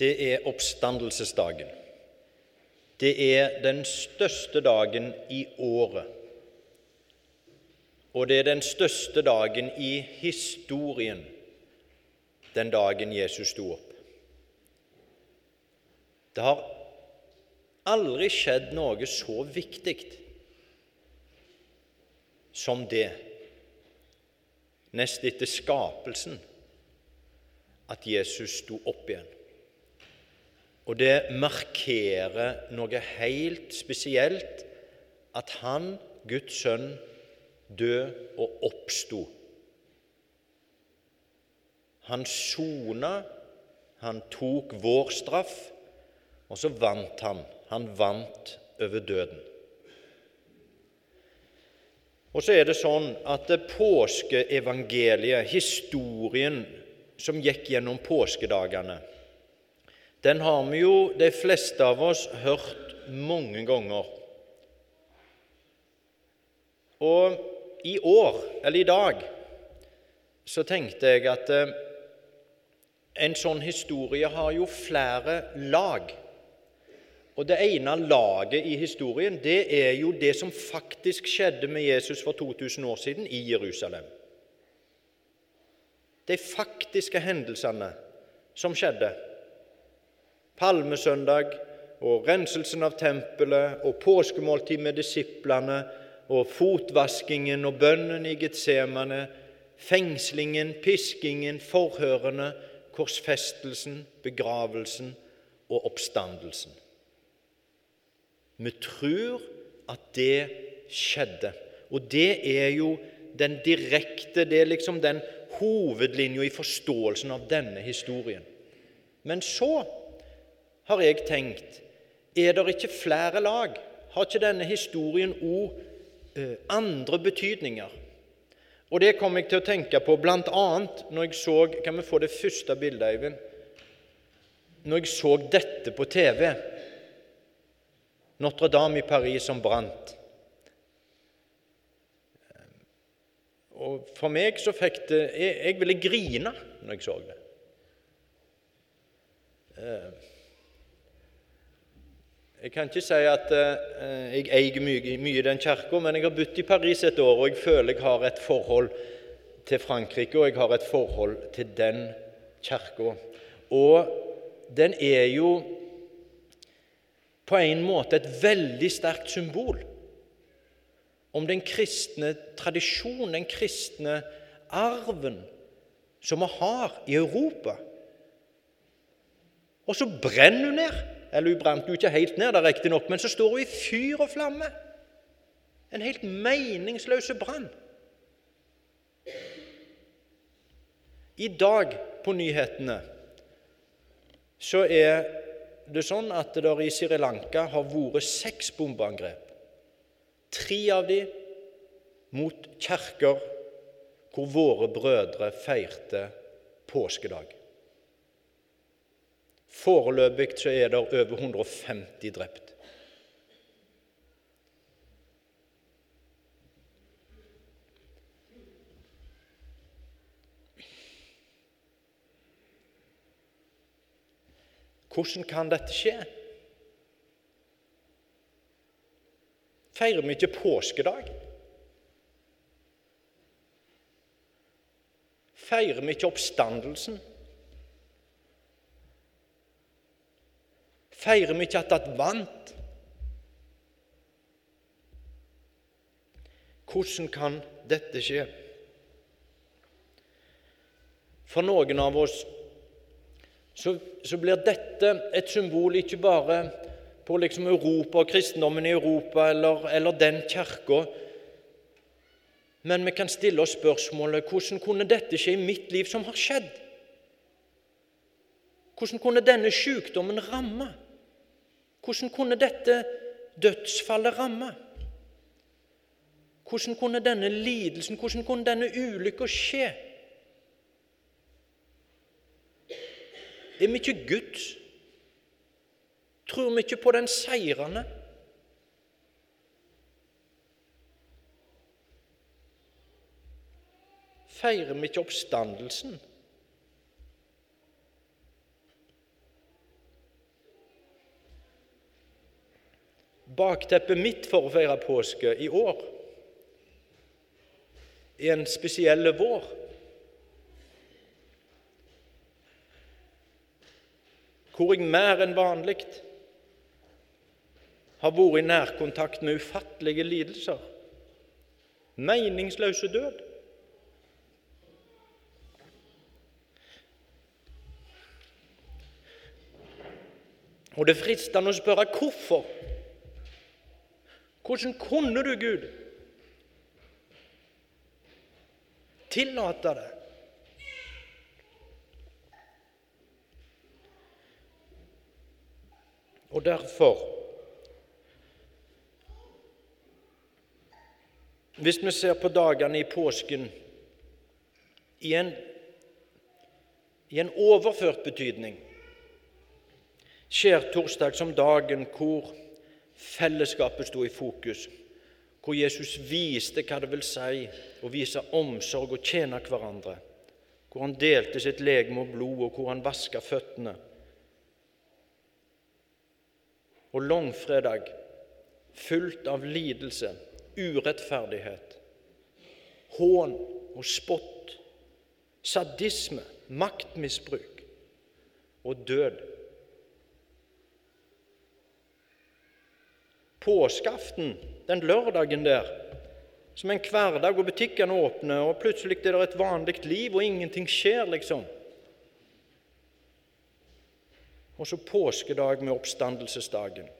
det er oppstandelsesdagen. Det er den største dagen i året. Og det er den største dagen i historien, den dagen Jesus sto opp. Det har aldri skjedd noe så viktig som det, nest etter skapelsen, at Jesus sto opp igjen. Og det markerer noe helt spesielt at han, Guds sønn, død og oppsto. Han sona, han tok vår straff, og så vant han. Han vant over døden. Og så er det sånn at påskeevangeliet, historien som gikk gjennom påskedagene, den har vi jo, de fleste av oss, hørt mange ganger. Og i år, eller i dag, så tenkte jeg at eh, en sånn historie har jo flere lag. Og det ene laget i historien det er jo det som faktisk skjedde med Jesus for 2000 år siden i Jerusalem. De faktiske hendelsene som skjedde. Palmesøndag og renselsen av tempelet og påskemåltid med disiplene og fotvaskingen og bønnen i Getsemane, fengslingen, piskingen, forhørene, korsfestelsen, begravelsen og oppstandelsen. Vi tror at det skjedde. Og det er jo den direkte Det er liksom den hovedlinja i forståelsen av denne historien. Men så har jeg tenkt er det ikke flere lag? Har ikke denne historien òg eh, andre betydninger? Og det kom jeg til å tenke på bl.a. når jeg så Kan vi få det første bildet, Eivind? Når jeg så dette på TV Notre-Dame i Paris som brant. Og For meg så fikk det Jeg, jeg ville grine når jeg så det. Eh, jeg kan ikke si at eh, jeg eier mye, mye den kirka, men jeg har bodd i Paris et år, og jeg føler jeg har et forhold til Frankrike, og jeg har et forhold til den kirka. Og den er jo på en måte et veldig sterkt symbol om den kristne tradisjonen, den kristne arven som vi har i Europa. Og så brenner hun ned. Eller hun brant jo ikke helt ned, det riktignok, men så står hun i fyr og flamme. En helt meningsløs brann. I dag på nyhetene så er det sånn at det i Sri Lanka har vært seks bombeangrep. Tre av de mot kirker hvor våre brødre feirte påskedag. Foreløpig så er det over 150 drept. Hvordan kan dette skje? Feirer vi ikke påskedag? Feirer vi ikke oppstandelsen? Feirer vi ikke at det vant? Hvordan kan dette skje? For noen av oss så, så blir dette et symbol ikke bare på liksom Europa og kristendommen i Europa eller, eller den kirka, men vi kan stille oss spørsmålet hvordan kunne dette skje i mitt liv som har skjedd? Hvordan kunne denne sykdommen ramme? Hvordan kunne dette dødsfallet ramme? Hvordan kunne denne lidelsen, hvordan kunne denne ulykka skje? Er vi ikke Guds? Tror vi ikke på den seirende? Feirer vi ikke oppstandelsen? Bakteppet mitt for å feire påske i år i en spesiell vår. Hvor jeg mer enn vanlig har vært i nærkontakt med ufattelige lidelser, meningsløse død. Og det er fristende å spørre hvorfor. Hvordan kunne du, Gud, tillate det? Og derfor Hvis vi ser på dagene i påsken i en, i en overført betydning skjer torsdag som dagen hvor fellesskapet sto i fokus, hvor Jesus viste hva det vil si å vise omsorg og tjene hverandre, hvor han delte sitt legeme og blod, og hvor han vaska føttene. Og langfredag fullt av lidelse, urettferdighet, hån og spott, sadisme, maktmisbruk og død. Påskeaften, den lørdagen der, som en hverdag, og butikkene åpner, og plutselig er det et vanlig liv, og ingenting skjer, liksom. Og så påskedag med oppstandelsesdagen.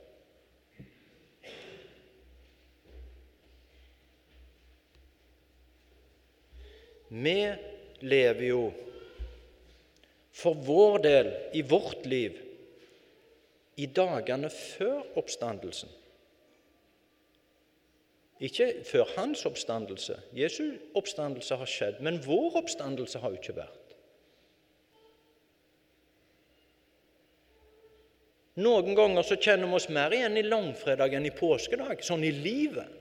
Vi lever jo for vår del i vårt liv i dagene før oppstandelsen. Ikke før hans oppstandelse. Jesu oppstandelse har skjedd, men vår oppstandelse har jo ikke vært. Noen ganger så kjenner vi oss mer igjen i langfredag enn i påskedag, sånn i livet.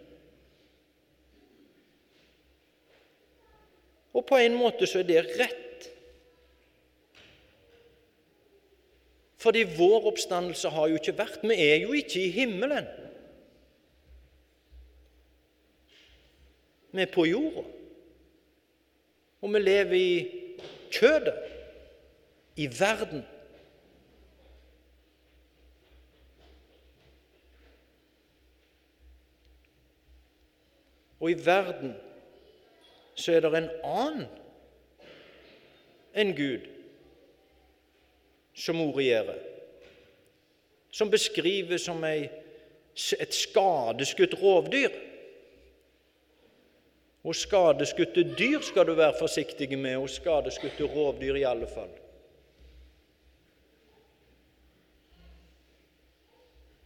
Og på en måte så er det rett. Fordi vår oppstandelse har jo ikke vært. Vi er jo ikke i himmelen. Vi er på jorda. Og vi lever i kjødet, i verden. Og i verden så er det en annen enn Gud som gjør, som beskrives som ei, et skadeskutt rovdyr. Og skadeskutte dyr skal du være forsiktig med, og skadeskutte rovdyr i alle fall.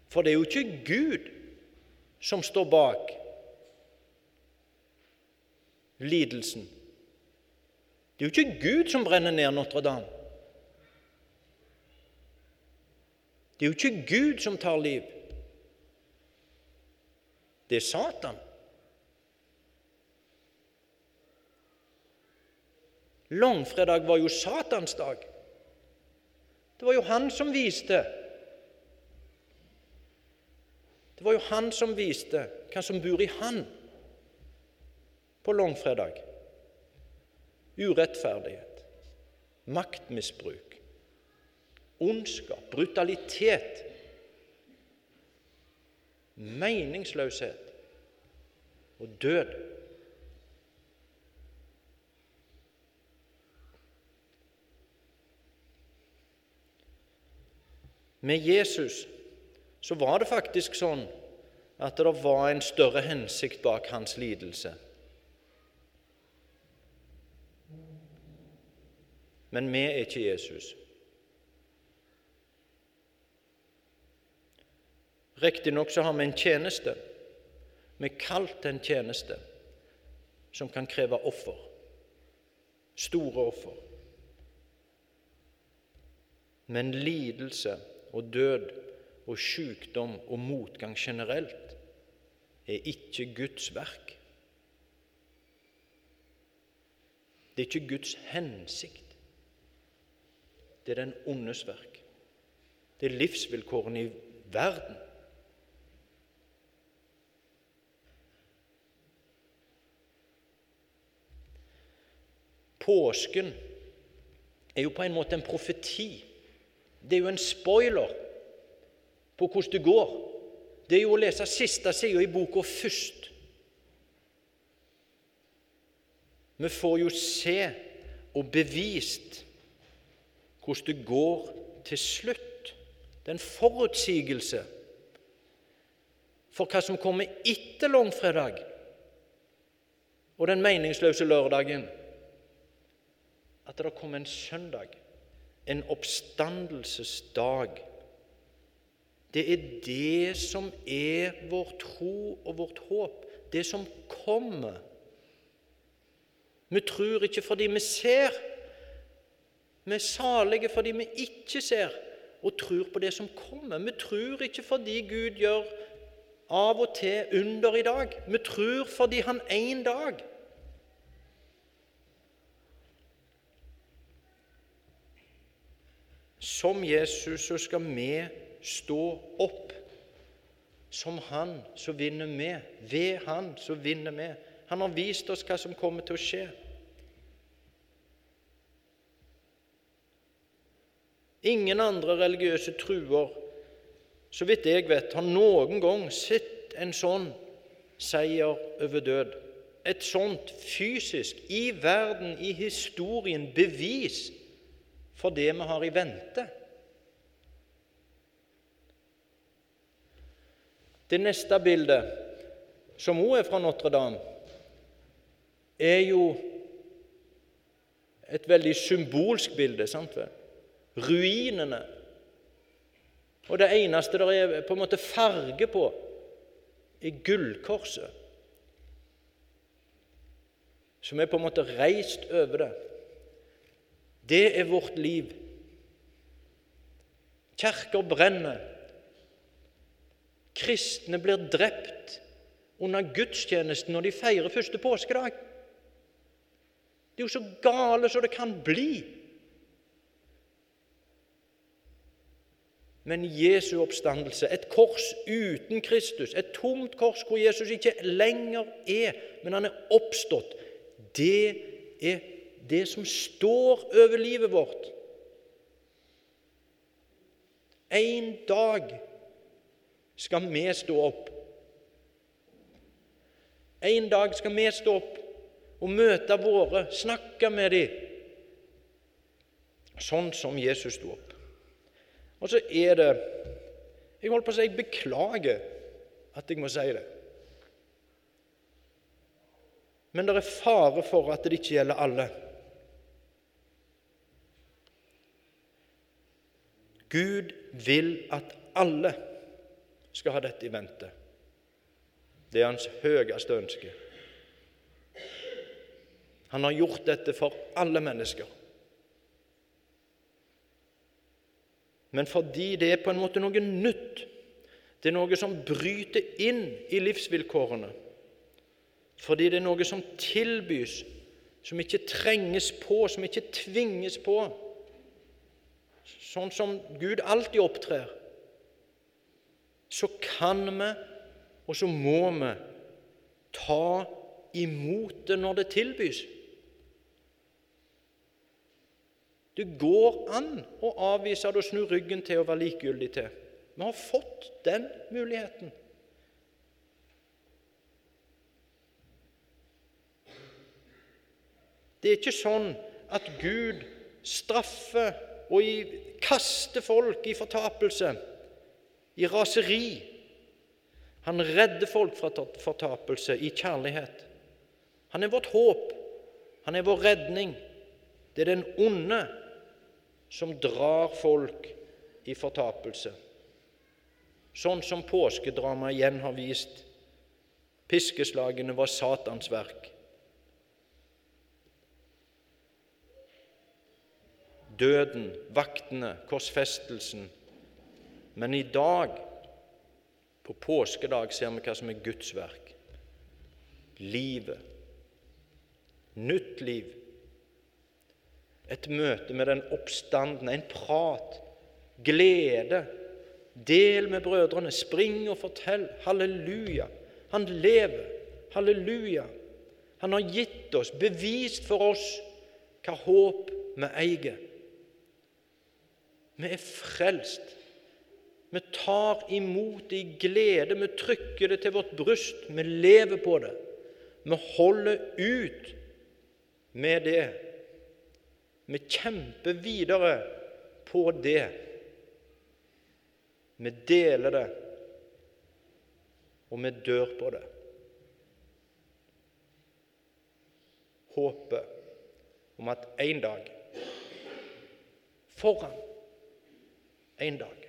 For det er jo ikke Gud som står bak lidelsen. Det er jo ikke Gud som brenner ned Notre-Dame. Det er jo ikke Gud som tar liv. Det er Satan. Langfredag var jo Satans dag. Det var jo han som viste Det var jo han som viste hva som bor i han på langfredag. Urettferdighet, maktmisbruk, ondskap, brutalitet, meningsløshet og død. Med Jesus så var det faktisk sånn at det var en større hensikt bak hans lidelse. Men vi er ikke Jesus. Riktignok så har vi en tjeneste. Vi er kalt en tjeneste som kan kreve offer. Store offer. Men lidelse og død og sykdom og motgang generelt er ikke Guds verk. Det er ikke Guds hensikt. Det er den ondes verk. Det er livsvilkårene i verden. Påsken er jo på en måte en profeti det er jo en spoiler på hvordan det går. Det er jo å lese siste sida i boka først. Vi får jo se og bevist hvordan det går til slutt. Det er en forutsigelse for hva som kommer etter langfredag og den meningsløse lørdagen. At det kommer en søndag, en oppstandelsesdag. Det er det som er vår tro og vårt håp, det som kommer. Vi tror ikke fordi vi ser. Vi er salige fordi vi ikke ser og tror på det som kommer. Vi tror ikke fordi Gud gjør av og til under i dag. Vi tror fordi Han en dag Som Jesus så skal vi stå opp. Som Han så vinner vi. Ved Han så vinner vi. Han har vist oss hva som kommer til å skje. Ingen andre religiøse truer, så vidt jeg vet, har noen gang sett en sånn seier over død. Et sånt fysisk, i verden, i historien, bevis for det vi har i vente. Det neste bildet, som òg er fra Notre-Dame, er jo et veldig symbolsk bilde. sant vel? ruinene. Og det eneste det er på en måte farge på, er gullkorset, som er på en måte reist over det. Det er vårt liv. Kjerker brenner. Kristne blir drept under gudstjenesten når de feirer første påskedag. Det er jo så gale som det kan bli. Men Jesu oppstandelse, et kors uten Kristus, et tomt kors hvor Jesus ikke lenger er, men han er oppstått, det er det som står over livet vårt. En dag skal vi stå opp. En dag skal vi stå opp og møte våre, snakke med dem, sånn som Jesus sto opp. Og så er det Jeg holdt på å si jeg beklager at jeg må si det. Men det er fare for at det ikke gjelder alle. Gud vil at alle skal ha dette i vente. Det er hans høyeste ønske. Han har gjort dette for alle mennesker. men fordi det er på en måte noe nytt. Det er noe som bryter inn i livsvilkårene. Fordi det er noe som tilbys, som ikke trenges på, som ikke tvinges på. Sånn som Gud alltid opptrer. Så kan vi, og så må vi, ta imot det når det tilbys. Det går an å avvise det og snu ryggen til og være likegyldig til. Vi har fått den muligheten. Det er ikke sånn at Gud straffer og kaste folk i fortapelse, i raseri. Han redder folk fra fortapelse i kjærlighet. Han er vårt håp. Han er vår redning. Det er den onde som drar folk i fortapelse. Sånn som påskedramaet igjen har vist. Piskeslagene var Satans verk. Døden, vaktene, korsfestelsen. Men i dag, på påskedag, ser vi hva som er Guds verk. Livet. Nytt liv et møte med den oppstandende, en prat, glede. Del med brødrene, spring og fortell. Halleluja! Han lever. Halleluja! Han har gitt oss, bevist for oss, hva håp vi eier. Vi er frelst. Vi tar imot det i glede, vi trykker det til vårt bryst, vi lever på det. Vi holder ut med det. Vi kjemper videre på det. Vi deler det, og vi dør på det. Håpet om at en dag foran en dag